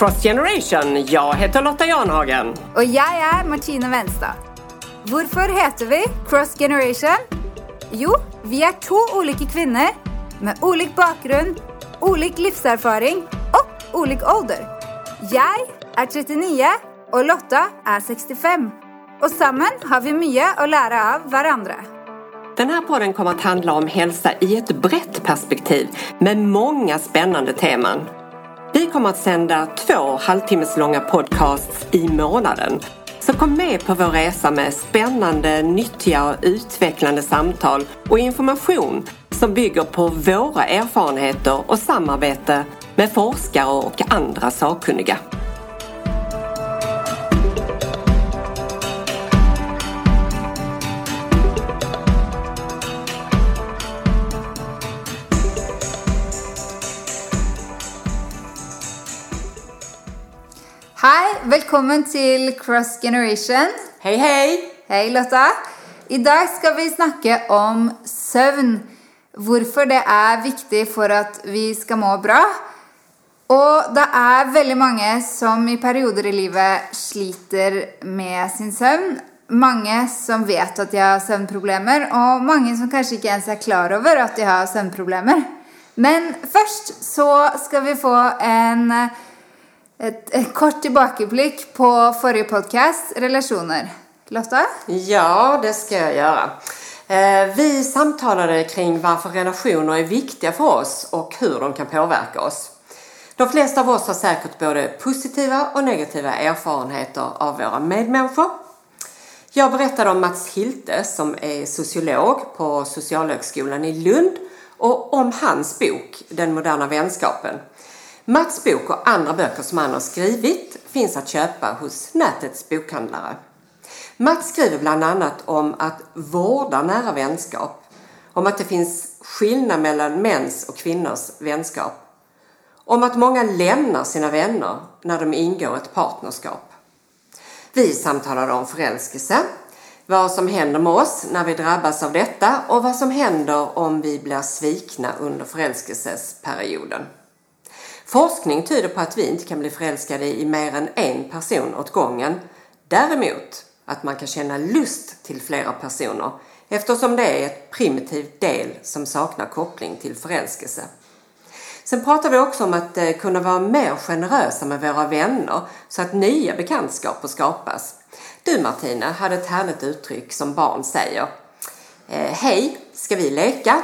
Cross Generation. Jag heter Lotta Janhagen. Och jag är Martina Wenstad. Varför heter vi Cross Generation? Jo, vi är två olika kvinnor med olika bakgrund, olika livserfaring och olika ålder. Jag är 39 och Lotta är 65. Och samman har vi mycket att lära av varandra. Den här podden kommer att handla om hälsa i ett brett perspektiv med många spännande teman. Vi kommer att sända två halvtimmeslånga podcasts i månaden. Så kom med på vår resa med spännande, nyttiga och utvecklande samtal och information som bygger på våra erfarenheter och samarbete med forskare och andra sakkunniga. Välkommen till Cross Generation. Hej hej! Hej Lotta! Idag ska vi snacka om sömn. Varför det är viktigt för att vi ska må bra. Och det är väldigt många som i perioder i livet sliter med sin sömn. Många som vet att de har sömnproblem och många som kanske inte ens är klar över att de har sömnproblem. Men först så ska vi få en ett, ett kort tillbakablick på förra podcast, relationer. Lotta? Ja, det ska jag göra. Eh, vi samtalade kring varför relationer är viktiga för oss och hur de kan påverka oss. De flesta av oss har säkert både positiva och negativa erfarenheter av våra medmänniskor. Jag berättade om Mats Hilte som är sociolog på Socialhögskolan i Lund och om hans bok Den moderna vänskapen Mats bok och andra böcker som han har skrivit finns att köpa hos nätets bokhandlare. Mats skriver bland annat om att vårda nära vänskap, om att det finns skillnad mellan mäns och kvinnors vänskap, om att många lämnar sina vänner när de ingår ett partnerskap. Vi samtalade om förälskelse, vad som händer med oss när vi drabbas av detta och vad som händer om vi blir svikna under förälskelsesperioden. Forskning tyder på att vi inte kan bli förälskade i mer än en person åt gången. Däremot att man kan känna lust till flera personer eftersom det är ett primitivt del som saknar koppling till förälskelse. Sen pratar vi också om att eh, kunna vara mer generösa med våra vänner så att nya bekantskaper skapas. Du Martina hade ett härligt uttryck som barn säger. Eh, hej, ska vi leka?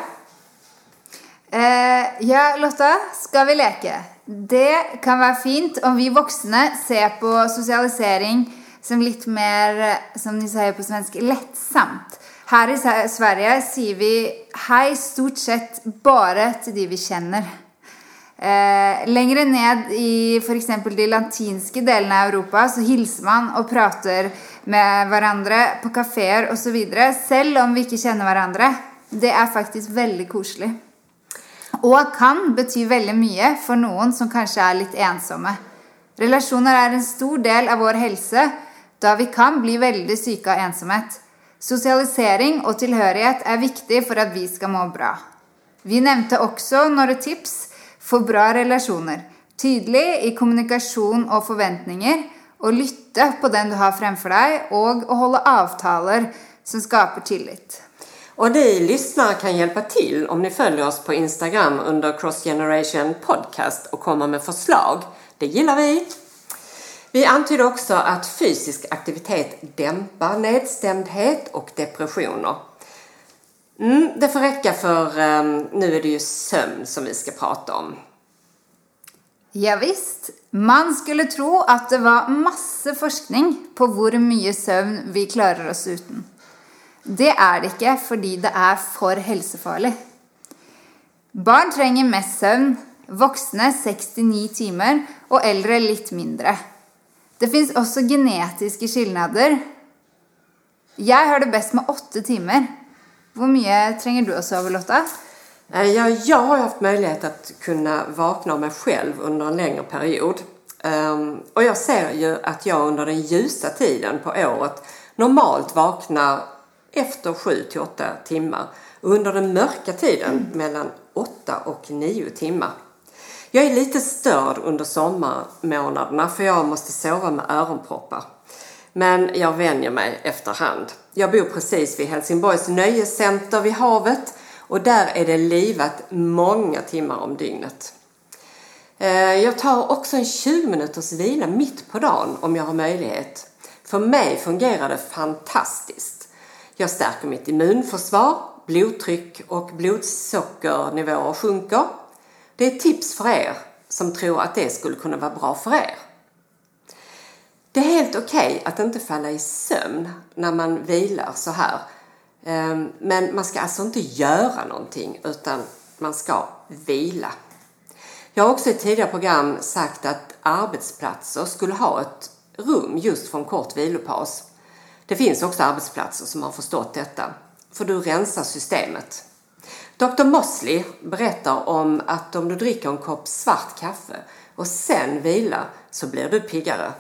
Eh, ja, Lotta, ska vi leka? Det kan vara fint om vi vuxna ser på socialisering som lite mer, som ni säger på svenska, lättsamt. Här i Sverige säger vi hej stort sett bara till de vi känner. Eh, längre ned i för exempel de latinska delarna av Europa så hilser man och pratar med varandra på kaféer och så vidare, även om vi inte känner varandra. Det är faktiskt väldigt kosligt. Og kan bety veldig mye for noen som kanskje er litt ensomme. Relasjoner er en stor del av vår helse, da vi kan bli veldig syke av ensomhet. Sosialisering og tilhørighet er viktig for at vi skal må bra. Vi nevnte også noen tips for bra relasjoner. Tydelig i kommunikasjon og forventninger, å lytte på den du har fremfor deg, og å holde avtaler som skaper tillit. Och ni lyssnare kan hjälpa till om ni följer oss på Instagram under Cross Generation Podcast och kommer med förslag. Det gillar vi! Vi antyder också att fysisk aktivitet dämpar nedstämdhet och depressioner. Mm, det får räcka för um, nu är det ju sömn som vi ska prata om. Ja, visst. Man skulle tro att det var massa forskning på hur mycket sömn vi klarar oss utan. Det er det ikke fordi det er for helsefarlig. Barn trenger mest søvn, voksne 69 timer og eldre litt mindre. Det fins også genetiske skillnader. Jeg har det best med åtte timer. Hvor mye trenger du å sove, Lotta? Eh, ja, jag har haft möjlighet att kunna vakna av mig själv under en längre period. Ehm, um, och jag ser ju att jag under den ljusa tiden på året normalt vaknar efter 7 till 8 timmar och under den mörka tiden mellan 8 och 9 timmar. Jag är lite störd under sommarmånaderna för jag måste sova med öronproppar. Men jag vänjer mig efterhand. Jag bor precis vid Helsingborgs nöjescenter vid havet och där är det livat många timmar om dygnet. Eh, jag tar också en 20 minuters vila mitt på dagen om jag har möjlighet. För mig fungerar det fantastiskt. Jag stärker mitt immunförsvar, blodtryck och blodsockernivåer sjunker. Det är tips för er som tror att det skulle kunna vara bra för er. Det är helt okej okay att inte falla i sömn när man vilar så här. Ehm, men man ska alltså inte göra någonting utan man ska vila. Jag har också i tidigare program sagt att arbetsplatser skulle ha ett rum just för en kort vilopaus. Det finns också arbetsplatser som har förstått detta, för du rensar systemet. Dr Mosley berättar om att om du dricker en kopp svart kaffe och sen vilar så blir du piggare.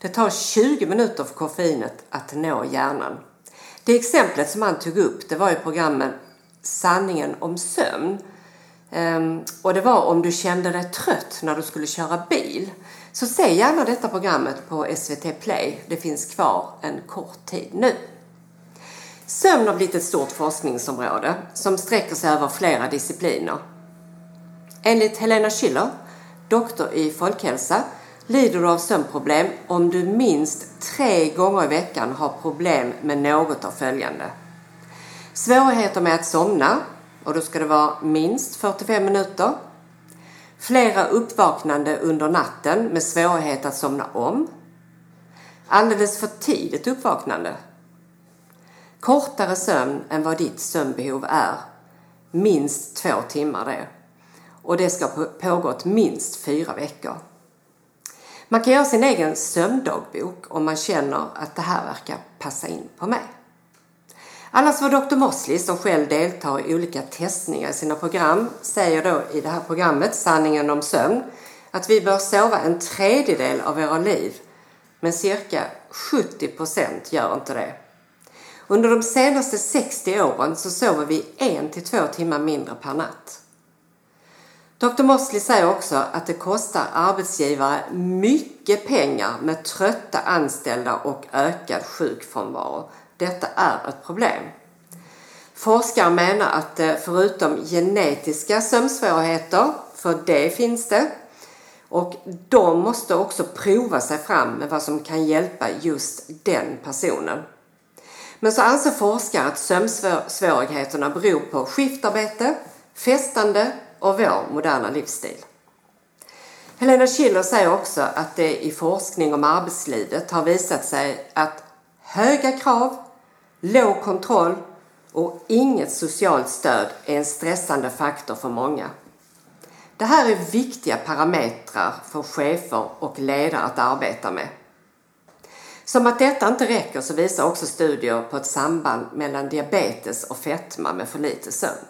Det tar 20 minuter för koffeinet att nå hjärnan. Det exemplet som han tog upp det var i programmet Sanningen om sömn. Ehm, och det var om du kände dig trött när du skulle köra bil. Så se gärna detta programmet på SVT Play. Det finns kvar en kort tid nu. Sömn har blivit ett stort forskningsområde som sträcker sig över flera discipliner. Enligt Helena Schiller, doktor i folkhälsa, lider du av sömnproblem om du minst tre gånger i veckan har problem med något av följande. Svårigheter med att somna, och då ska det vara minst 45 minuter. Flera uppvaknande under natten med svårighet att somna om. Alldeles för tidigt uppvaknande. Kortare sömn än vad ditt sömnbehov är. Minst två timmar det. Och det ska pågått minst fyra veckor. Man kan göra sin egen sömndagbok om man känner att det här verkar passa in på mig. Annars var Dr. Mosley, som själv deltar i olika testningar i sina program, säger då i det här programmet Sanningen om sömn att vi bör sova en tredjedel av våra liv, men cirka 70 procent gör inte det. Under de senaste 60 åren så sover vi en till två timmar mindre per natt. Dr Mosley säger också att det kostar arbetsgivare mycket pengar med trötta anställda och ökad sjukfrånvaro. Detta är ett problem. Forskare menar att eh, förutom genetiska sömnsvårigheter, för det finns det, och de måste också prova sig fram med vad som kan hjälpa just den personen. Men så anser forskare att sömnsvårigheterna beror på skiftarbete, festande och vår moderna livsstil. Helena Schiller säger också att det i forskning om arbetslivet har visat sig att höga krav, låg kontroll och inget socialt stöd är en stressande faktor för många. Det här är viktiga parametrar för chefer och ledare att arbeta med. Som att detta inte räcker så visar också studier på ett samband mellan diabetes och fetma med för lite sömn.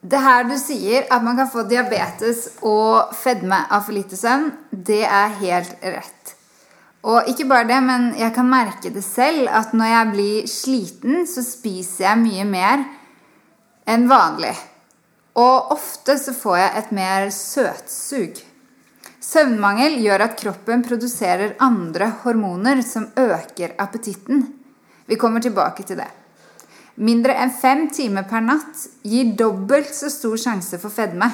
Det här du säger, att man kan få diabetes och fedme av för lite sömn, det är helt rätt. Och inte bara det, men jag kan märka det själv att när jag blir sliten så spiser jag mycket mer än vanligt. Och ofta så får jag ett mer sötsug. Sömnmangel gör att kroppen producerar andra hormoner som ökar aptiten. Vi kommer tillbaka till det. Mindre än fem timmar per natt ger dubbelt så stor chans för fedme.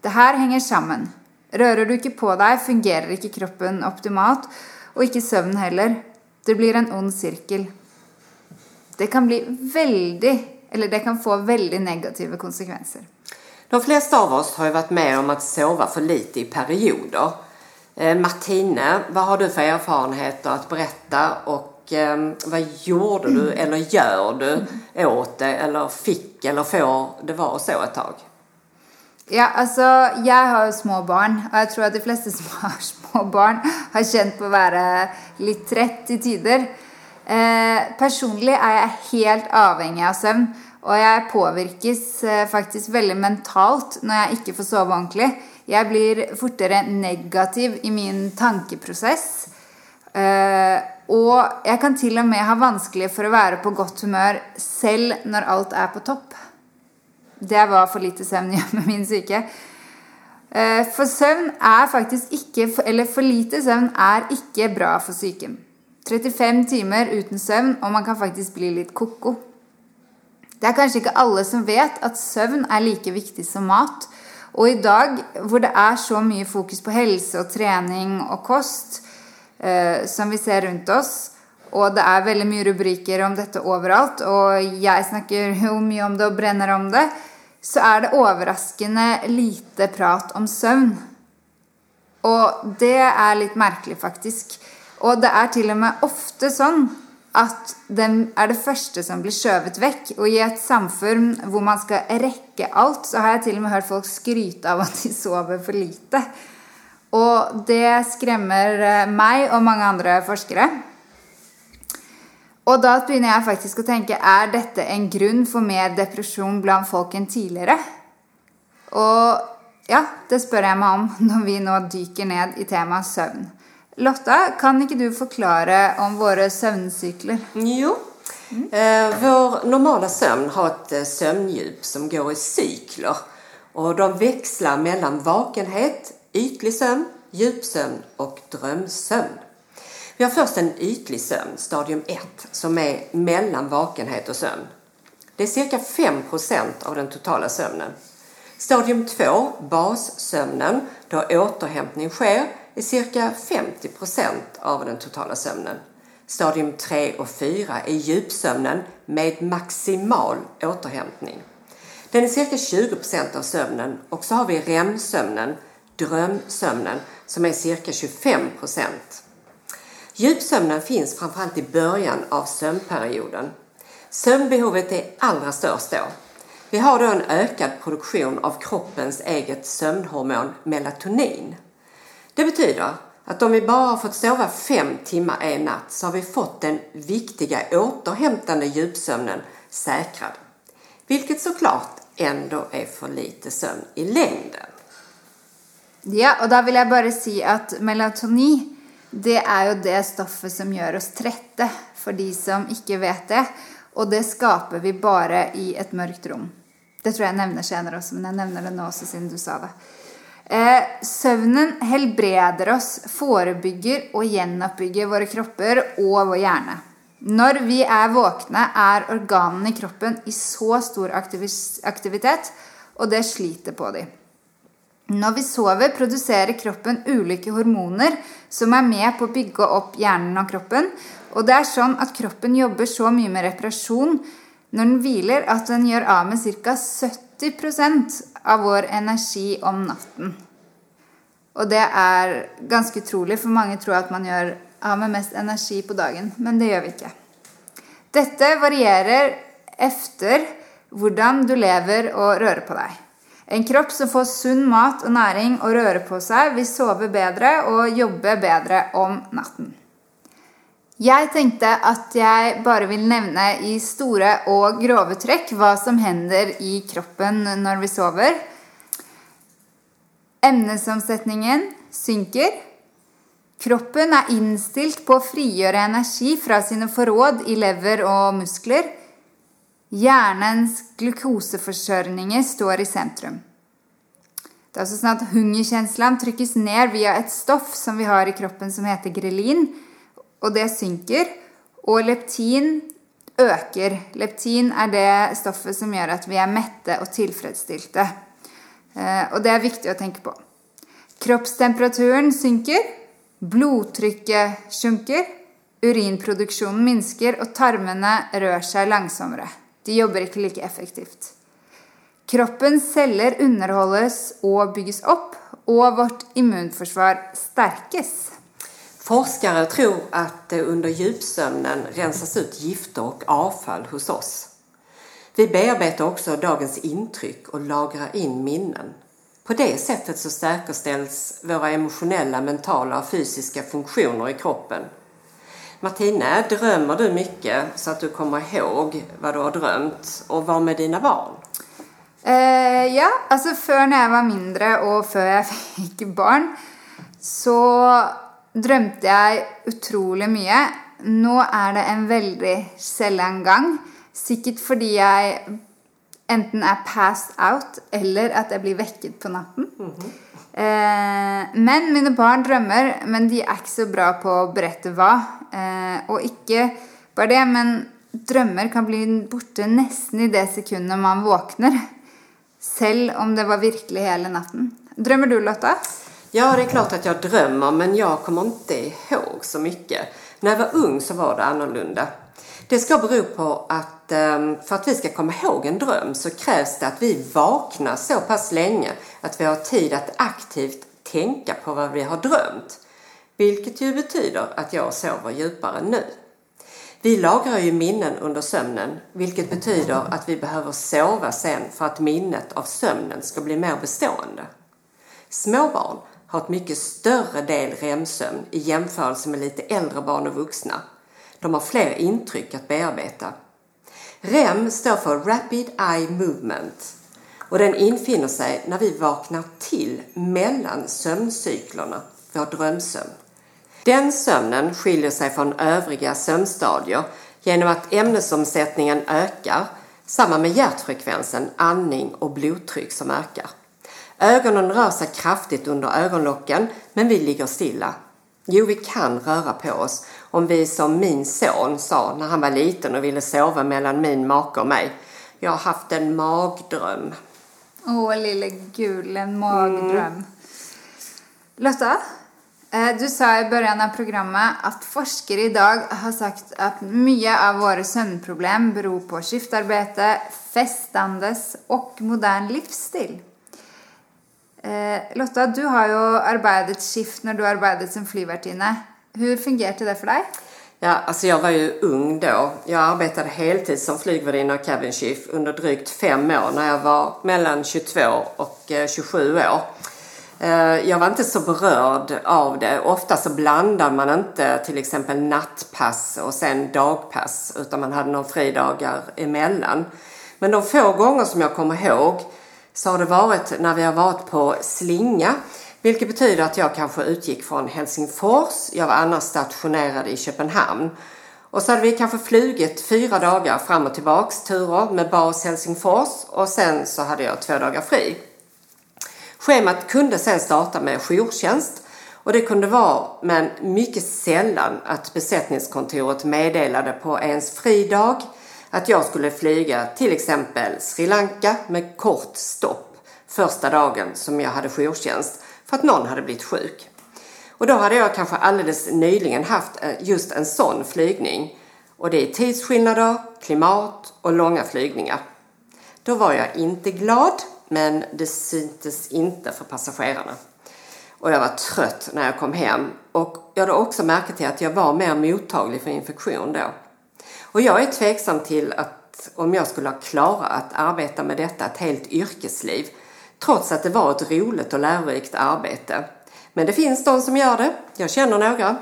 Det här hänger sammen. Rör du inte på deg, fungerar inte kroppen optimalt och inte sömn heller. Det blir en ond cirkel. Det kan bli väldigt, eller det kan få väldigt negativa konsekvenser. De flesta av oss har ju varit med om att sova för lite i perioder. Eh, Martine, vad har du för erfarenheter att berätta och eh, vad gjorde du eller gör du åt det eller fick eller får det vara så ett tag? Ja, altså, jag har ju små barn och jag tror att de flesta som har små barn har känt på att vara lite trett i tider. Eh, personligen är jag helt avhengig av sömn och jag påverkas eh, faktiskt väldigt mentalt när jag inte får sova ordentligt. Jag blir fortere negativ i min tankeprocess. Eh, och jag kan till och med ha vanskelig för att vara på gott humör selv när allt är på topp. Det var för lite sömn med min psyke. För eh, For søvn er faktisk ikke Eller for lite søvn er ikke bra for psyken. 35 timer uten søvn, og man kan faktisk bli litt ko-ko. Det er kanskje ikke alle som vet at søvn er like viktig som mat. Og i dag hvor det er så mye fokus på helse og trening og kost, eh, som vi ser rundt oss, og det er veldig mye rubriker om dette overalt, og jeg snakker jo mye om det og brenner om det, så är det överraskande lite prat om sömn. Och det är lite märkligt faktiskt. Och det är till och med ofta så att den är det första som blir skjøvet väck. Och i ett samfund där man ska räcka allt så har jag till och med hört folk skryta av att de sover för lite. Och det skrämmer mig och många andra forskare. Og da begynner jeg faktisk å tenke er dette en grunn for mer depresjon blant folk enn tidligere? Og ja, det spør jeg meg om når vi nå dykker ned i temaet søvn. Lotta, kan ikke du forklare om våre søvnsykler? Jo. Eh, vår normala sömn har ett eh, sömndjup som går i cykler. Och de växlar mellan vakenhet, ytlig sömn, djupsömn och drömsömn. Vi har först en ytlig sömn, stadium 1, som är mellan vakenhet och sömn. Det är cirka 5% av den totala sömnen. Stadium 2, bassömnen, då återhämtning sker, är cirka 50% av den totala sömnen. Stadium 3 och 4 är djupsömnen med maximal återhämtning. Den är cirka 20% av sömnen och så har vi REM-sömnen, drömsömnen, som är cirka 25 Djupsömnen finns framförallt i början av sömnperioden. Sömnbehovet är allra störst då. Vi har då en ökad produktion av kroppens eget sömnhormon melatonin. Det betyder att om vi bara har fått sova fem timmar en natt så har vi fått den viktiga återhämtande djupsömnen säkrad. Vilket såklart ändå är för lite sömn i längden. Ja, och där vill jag bara säga att melatonin det är ju det stoffet som gör oss trötta, för de som inte vet det. Och det skapar vi bara i ett mörkt rum. Det tror jag nämner senare också, men jag nämner det nu också sedan du sa det. Eh, sömnen helbreder oss, förebygger och återuppbygger våra kroppar och vår hjärna. När vi är vakna är organen i kroppen i så stor aktivitet, och det sliter på dem. Når vi sover, produserer kroppen ulike hormoner som er med på å bygge opp hjernen og kroppen. Og det er sånn at kroppen jobber så mye med reparasjon når den hviler, at den gjør av med ca. 70 av vår energi om natten. Og det er ganske utrolig, for mange tror at man gjør av med mest energi på dagen. Men det gjør vi ikke. Dette varierer efter hvordan du lever og rører på deg. En kropp som får sunn mat og næring og røre på seg, vil sove bedre og jobbe bedre om natten. Jeg tenkte at jeg bare vil nevne i store og grove trekk hva som hender i kroppen når vi sover. Emnesomsetningen synker. Kroppen er innstilt på å frigjøre energi fra sine forråd i lever og muskler. Hjärnans glukoseförsörjning står i centrum. Det är alltså så att hungerkänslan trycks ner via ett stoff som vi har i kroppen som heter grelin, och det synker. och leptin ökar. Leptin är det stoffet som gör att vi är mätta och tillfredsställda. Eh, och det är viktigt att tänka på. Kroppstemperaturen synker. Blodtrycket sjunker. urinproduktionen minskar och tarmarna rör sig långsammare. De jobber ikke like effektivt. Kroppens celler underholdes og bygges opp, og vårt immunforsvar sterkes. Forskare tror att det under djupsömnen rensas ut gifter och avfall hos oss. Vi bearbetar också dagens intryck och lagrar in minnen. På det sättet så säkerställs våra emotionella, mentala och fysiska funktioner i kroppen. Martina, drömmer du mycket så att du kommer ihåg vad du har drömt och var med dina barn? Eh, ja, altså før når jeg var mindre og før jeg fikk barn, så drømte jeg utrolig mye. Nå er det en veldig sjelden gang. Sikkert fordi jeg enten er passed out, eller at jeg blir vekket på natten eh, men mine barn drømmer, men de er ikke så bra på å berette hva. Eh, og ikke bare det, men drømmer kan bli borte nesten i det sekundet man våkner. Selv om det var virkelig hele natten. Drömmer du Lotta? Ja, det är klart att jag drömmer, men jag kommer inte ihåg så mycket. När jag var ung så var det annorlunda. Det ska bero på att ehm, för att vi ska komma ihåg en dröm så krävs det att vi vaknar så pass länge att vi har tid att aktivt tänka på vad vi har drömt. Vilket ju betyder att jag sover djupare nu. Vi lagrar ju minnen under sömnen, vilket betyder att vi behöver sova sen för att minnet av sömnen ska bli mer bestående. Små barn har ett mycket större del REM-sömn i jämförelse med lite äldre barn och vuxna. De har fler intryck att bearbeta. REM står för Rapid Eye Movement och den infinner sig när vi vaknar till mellan sömncyklerna, vår drömsömn. Den sömnen skiljer sig från övriga sömnstadier genom att ämnesomsättningen ökar, samma med hjärtfrekvensen, andning och blodtryck som ökar. Ögonen rör sig kraftigt under ögonlocken, men vi ligger stilla. Jo, vi kan röra på oss om vi som min son sa när han var liten och ville sova mellan min make och mig. Jag har haft en magdröm. Åh, lille gule magdrøm. Lotta, eh, du sa i början av programmet att forskare idag har sagt att mycket av våra sömnproblem beror på skiftarbete, festandes och modern livsstil. Eh, Lotta, du har ju arbetat skift när du arbetade som flygvärdinna. Hur fungerade det för dig? Ja, alltså jag var ju ung då. Jag arbetade heltid som flygvärdinna och cabin chief under drygt fem år när jag var mellan 22 och eh, 27 år. Eh, jag var inte så berörd av det. Ofta så blandar man inte till exempel nattpass och sen dagpass utan man hade några fridagar emellan. Men de få gånger som jag kommer ihåg så har det varit när vi har varit på slinga. Vilket betyder att jag kanske utgick från Helsingfors. Jag var annars stationerad i Köpenhamn. Och så hade vi kanske flugit fyra dagar fram och tillbaks turer med bas Helsingfors och sen så hade jag två dagar fri. Schemat kunde sen starta med jourtjänst och det kunde vara, men mycket sällan, att besättningskontoret meddelade på ens fridag att jag skulle flyga till exempel Sri Lanka med kort stopp första dagen som jag hade jourtjänst för att någon hade blivit sjuk. Och då hade jag kanske alldeles nyligen haft eh, just en sån flygning. Och det är tidsskillnader, klimat och långa flygningar. Då var jag inte glad, men det syntes inte för passagerarna. Och jag var trött när jag kom hem och jag hade också märkt till att jag var mer mottaglig för infektion då. Och jag är tveksam till att om jag skulle ha klarat att arbeta med detta ett helt yrkesliv trots att det var ett roligt och lärorikt arbete. Men det finns de som gör det. Jag känner några.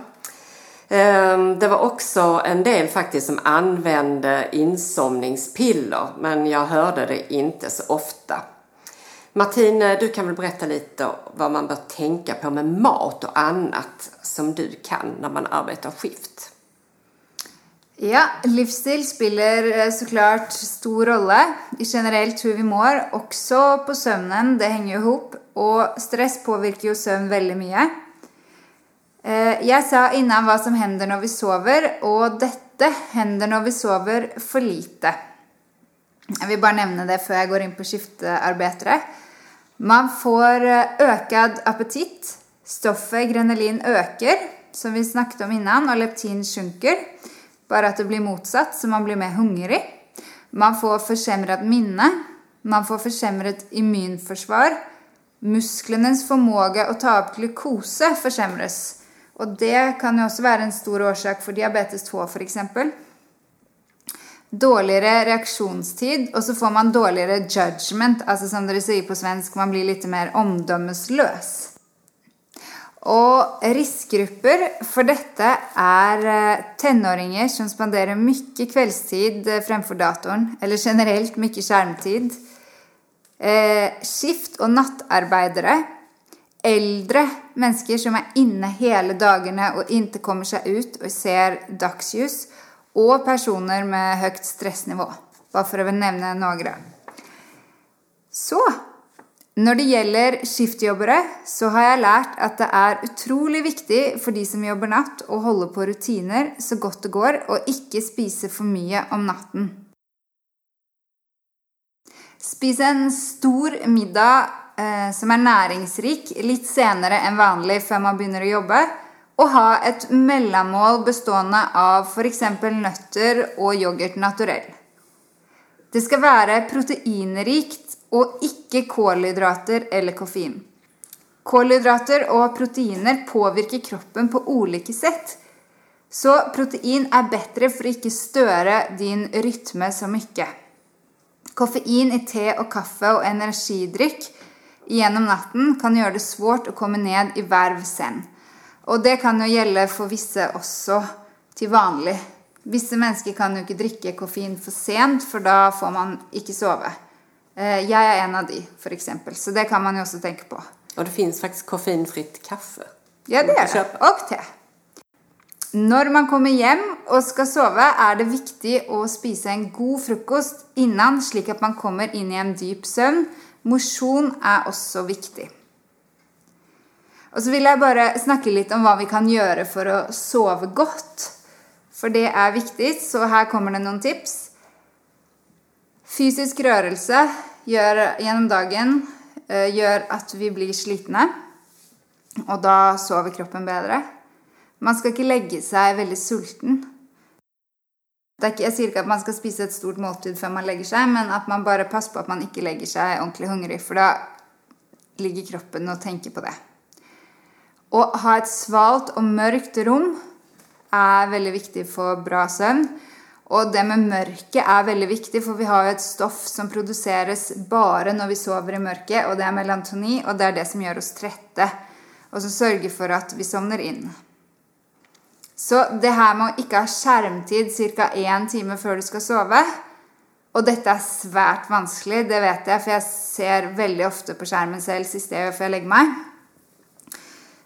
Ehm, det var också en del faktiskt som använde insomningspiller men jag hörde det inte så ofta. Martin, du kan väl berätta lite vad man bör tänka på med mat och annat som du kan när man arbetar skift? Ja, livsstil spiller eh, såklart stor rolle i hur vi mår, också på sömnen. Det hänger ju ihop. Och stress påverkar ju sömn väldigt mycket. Eh, jag sa innan vad som händer när vi sover, och detta händer när vi sover för lite. Jag vill bara nämna det för jag går in på skiftarbetare. Man får eh, ökad appetit. Stoffet grenelin ökar, som vi snackade om innan, och leptin sjunker. Bara att det blir motsatt, så man blir mer hungrig. Man får försämrat minne. Man får försämrat immunförsvar. Musklernas förmåga att ta upp glukose försämras. Och det kan ju också vara en stor orsak för diabetes 2 för exempel. Dåligare reaktionstid och så får man dåligare judgment, alltså som det säger på svensk, man blir lite mer omdömeslös. Och riskgrupper för detta är eh, tonåringar som spenderar mycket kvällstid eh, framför datorn, eller generellt mycket skärmtid. Eh, skift och nattarbetare. Äldre människor som är inne hela dagarna och inte kommer sig ut och ser dagsljus. Och personer med högt stressnivå. Bara för att nämna några. Så när det gäller skiftjobbare så har jag lärt att det är otroligt viktigt för de som jobbar natt, att hålla på rutiner så gott det går, och inte spisa för mycket om natten. Spis en stor middag eh, som är näringsrik lite senare än vanligt för man börjar jobba och ha ett mellanmål bestående av till exempel nötter och yoghurt naturell. Det ska vara proteinrikt og ikke kolhydrater eller koffein. Kolhydrater og proteiner påvirker kroppen på ulike sett. Så protein er bedre for å ikke støre din rytme så mye. Koffein i te og kaffe og energidrikk gjennom natten kan gjøre det svårt å komme ned i verv sen. Og det kan jo gjelde for visse også til vanlig. Visse mennesker kan jo ikke drikke koffein for sent, for da får man ikke sove. Eh, jeg er en av de, f.eks. Så det kan man jo også tenke på. Och det finns faktiskt koffeinfritt kaffe. Ja, det er det. Og te. Når man kommer hjem og skal sove, er det viktig å spise en god frokost innan, slik at man kommer inn i en dyp søvn. Mosjon er også viktig. Og så vil jeg bare snakke litt om hva vi kan gjøre for å sove godt. For det er viktig, så her kommer det noen tips. Fysisk rörelse gör, genom dagen eh, gör att vi blir slitna och då sover kroppen bättre. Man ska inte lägga sig väldigt sulten. Ikke, jeg inte ikke at man ska spisa ett stort måltid för man lägger sig men att man bara passar på att man inte lägger sig ordentligt hungrig, för då ligger kroppen och tänker på det. Och ha ett svalt och mörkt rum är väldigt viktigt för bra sömn. Och det med mörker är väldigt viktigt för vi har ett stoff som produceras bara när vi sover i mörker och det är melatonin. Och det är det som gör oss trötta och som sörjer för att vi somnar in. Så det här med att inte ha skärmtid cirka en timme før du ska sova och detta är svårt vanskligt, det vet jag, för jag ser väldigt ofta på skärmen själv sist jag gjør før jag lägger mig.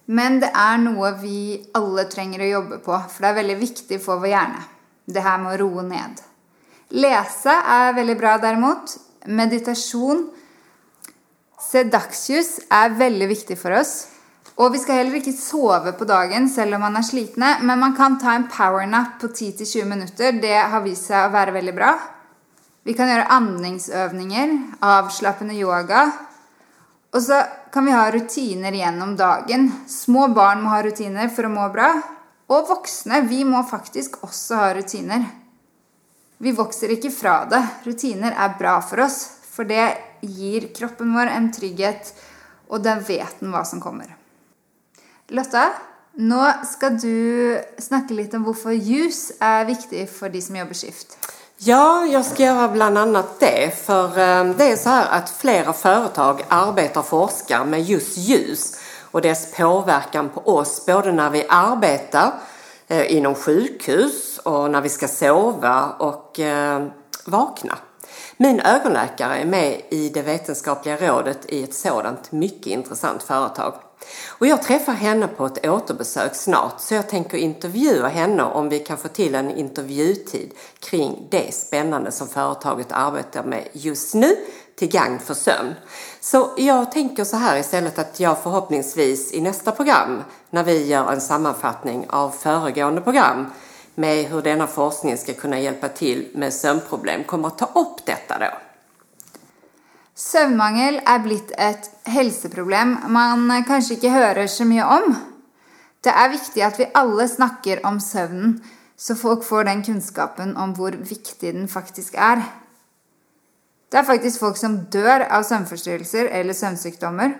Men det är något vi alla behöver jobba på, för det är väldigt viktigt för vår hjärna. Det her med å roe ned. Lese er veldig bra, derimot. Meditasjon. Se dagsljus er veldig viktig for oss. Og vi skal heller ikke sove på dagen selv om man er slitne, men man kan ta en powernap på 10-20 minutter. Det har vist seg å være veldig bra. Vi kan gjøre andningsøvninger, avslappende yoga. Og så kan vi ha rutiner gjennom dagen. Små barn må ha rutiner for å må bra. Og voksne, vi må faktisk også ha rutiner. Vi vokser ikke fra det. Rutiner er bra for oss, for det gir kroppen vår en trygghet, og da vet den hva som kommer. Lotta, nå skal du snakke litt om hvorfor ljus är viktig för de som jobbar skift. Ja, jag ska göra bland annat det. För eh, det är så här att flera företag arbetar och forskar med just ljus och dess påverkan på oss både när vi arbetar eh, inom sjukhus och när vi ska sova och eh, vakna. Min ögonläkare är med i det vetenskapliga rådet i ett sådant mycket intressant företag. Och jag träffar henne på ett återbesök snart så jag tänker intervjua henne om vi kan få till en intervjutid kring det spännande som företaget arbetar med just nu till gagn för sömn. Så jag tänker så här istället att jag förhoppningsvis i nästa program när vi gör en sammanfattning av föregående program med hur denna forskning ska kunna hjälpa till med sömnproblem kommer att ta upp detta då. Søvnmangel er blitt et helseproblem man kanskje ikke hører så mye om. Det er viktig at vi alle snakker om søvnen, så folk får den kunnskapen om hvor viktig den faktisk er. Det er faktisk folk som dør av søvnforstyrrelser eller søvnsykdommer.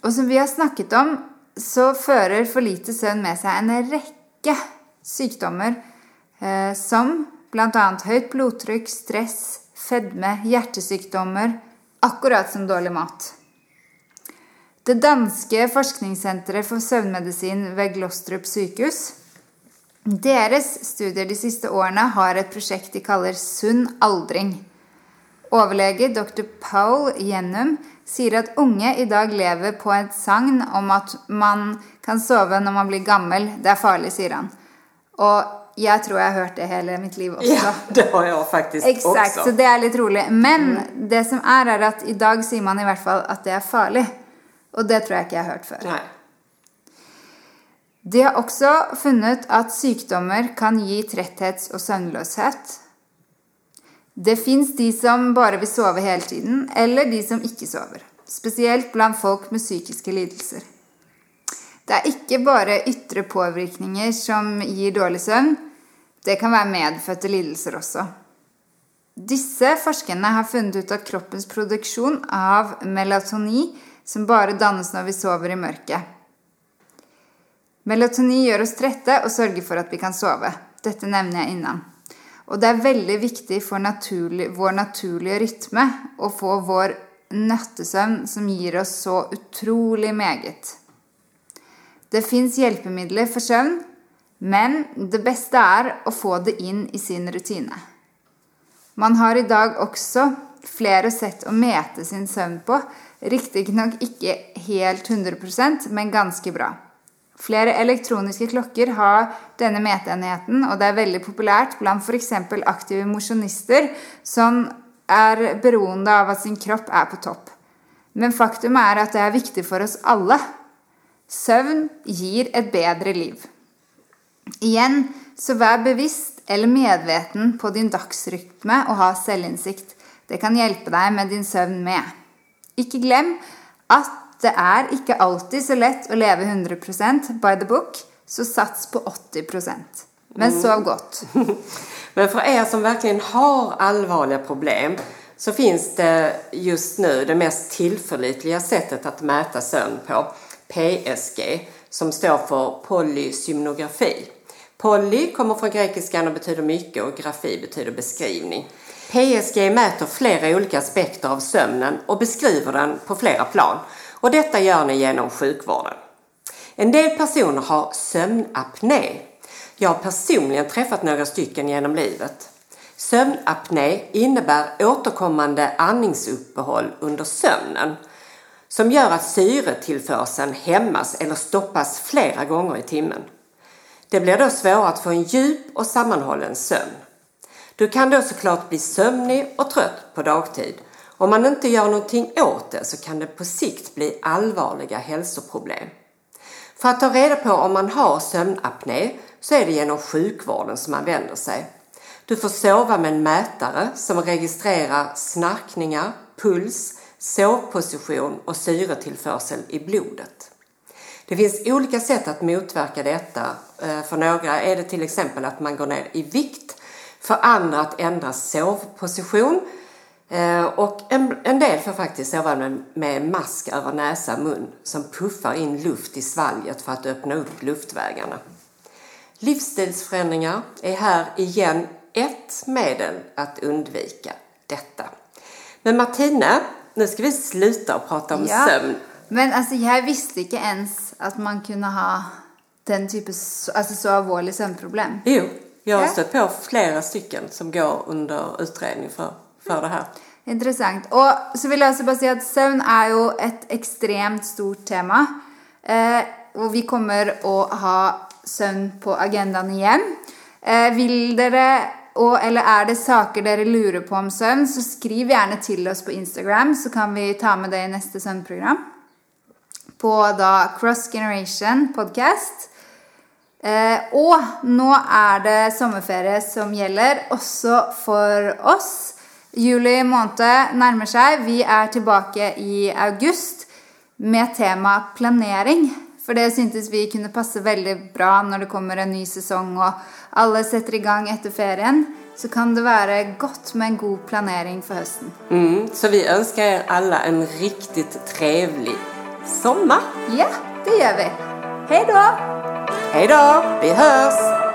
Og som vi har snakket om, så fører for lite søvn med seg en rekke sykdommer eh, som bl.a. høyt blodtrykk, stress, fedme, hjertesykdommer, akkurat som dårlig mat. Det danske forskningssenteret for søvnmedisin ved Glostrup sykehus deres studier de siste årene har et prosjekt de kaller Sunn aldring. Overlege dr. Paul Gjenum sier at unge i dag lever på et sagn om at man kan sove når man blir gammel. Det er farlig, sier han. Og jag tror jag har hört det hela mitt liv också. Ja, det har jag faktiskt Exakt, också. så det är lite roligt. Men det som är är att idag säger man i alla fall att det är farligt. Och det tror jag inte jag har hört förr. Nej. De har också funnit att sjukdomar kan ge trötthet och sömnlöshet. Det finns de som bara vill sova hela tiden, eller de som inte sover. Speciellt bland folk med psykiska lidelser. Det är inte bara yttre påverkningar som ger dålig sömn. Det kan vara medfödda lidelser också. Dessa forskare har funnit ut att kroppens produktion av melatonin som bara dannas när vi sover i mörker. Melatonin gör oss trötta och sörjer för att vi kan sova. Detta nämnde jag innan. Og det er veldig viktig for naturlig, vår naturlige rytme å få vår nattesøvn som gir oss så utrolig meget. Det fins hjelpemidler for søvn, men det beste er å få det inn i sin rutine. Man har i dag også flere sett å mete sin søvn på, riktignok ikke helt 100% men ganske bra. Flere elektroniske klokker har denne meteenheten, og det er veldig populært blant f.eks. aktive mosjonister som er beroende av at sin kropp er på topp. Men faktum er at det er viktig for oss alle. Søvn gir et bedre liv. Igjen, så vær bevisst eller medveten på din dagsrytme og ha selvinnsikt. Det kan hjelpe deg med din søvn med. Ikke glem at det er ikke alltid så lett å leve 100% by the book, så sats på 80% Men sov gott. Men för er som verkligen har allvarliga problem så finns det just nu det mest tillförlitliga sättet att mäta sömn på, PSG, som står för polysymnografi. Poly kommer från grekiskan och betyder mycket och grafi betyder beskrivning. PSG mäter flera olika aspekter av sömnen och beskriver den på flera plan. Och detta gör ni genom sjukvården. En del personer har sömnapné. Jag har personligen träffat några stycken genom livet. Sömnapné innebär återkommande andningsuppehåll under sömnen som gör att syretillförseln hämmas eller stoppas flera gånger i timmen. Det blir då svårare att få en djup och sammanhållen sömn. Du kan då såklart bli sömnig och trött på dagtid. Om man inte gör någonting åt det så kan det på sikt bli allvarliga hälsoproblem. För att ta reda på om man har sömnapné så är det genom sjukvården som man vänder sig. Du får sova med en mätare som registrerar snarkningar, puls, sovposition och syretillförsel i blodet. Det finns olika sätt att motverka detta. Eh, för några är det till exempel att man går ner i vikt, för andra att ändra sovposition och en, en del får faktiskt sova med, med mask över näsa och mun som puffar in luft i svalget för att öppna upp luftvägarna. Livsstilsförändringar är här igen ett medel att undvika detta. Men Martina, nu ska vi sluta och prata om Ja. sömn. Men alltså, jag visste inte ens att man kunde ha den typen, alltså så allvarlig sömnproblem. Jo, jag har stött på flera stycken som går under utredning för, för det här. Intressant. Och så vill jag också bara säga att sömn är ju ett extremt stort tema. Eh, och vi kommer att ha sömn på agendan igen. Eh, vill dere, och, eller är det saker dere lurer på om sömn så skriv gärna till oss på Instagram så kan vi ta med det i nästa sömnprogram. På da Cross Generation podcast. Eh, og nå er det sommerferie som gjelder, også for oss. Juli måned nærmer seg. Vi er tilbake i august med tema planering. For det syntes vi kunne passe veldig bra når det kommer en ny sesong og alle setter i gang etter ferien. Så kan det være godt med en god planering for høsten. Mm, så vi önskar er alla en riktigt trevlig sommar. Ja, det gjør vi. Hei da! Hej då, vi hörs!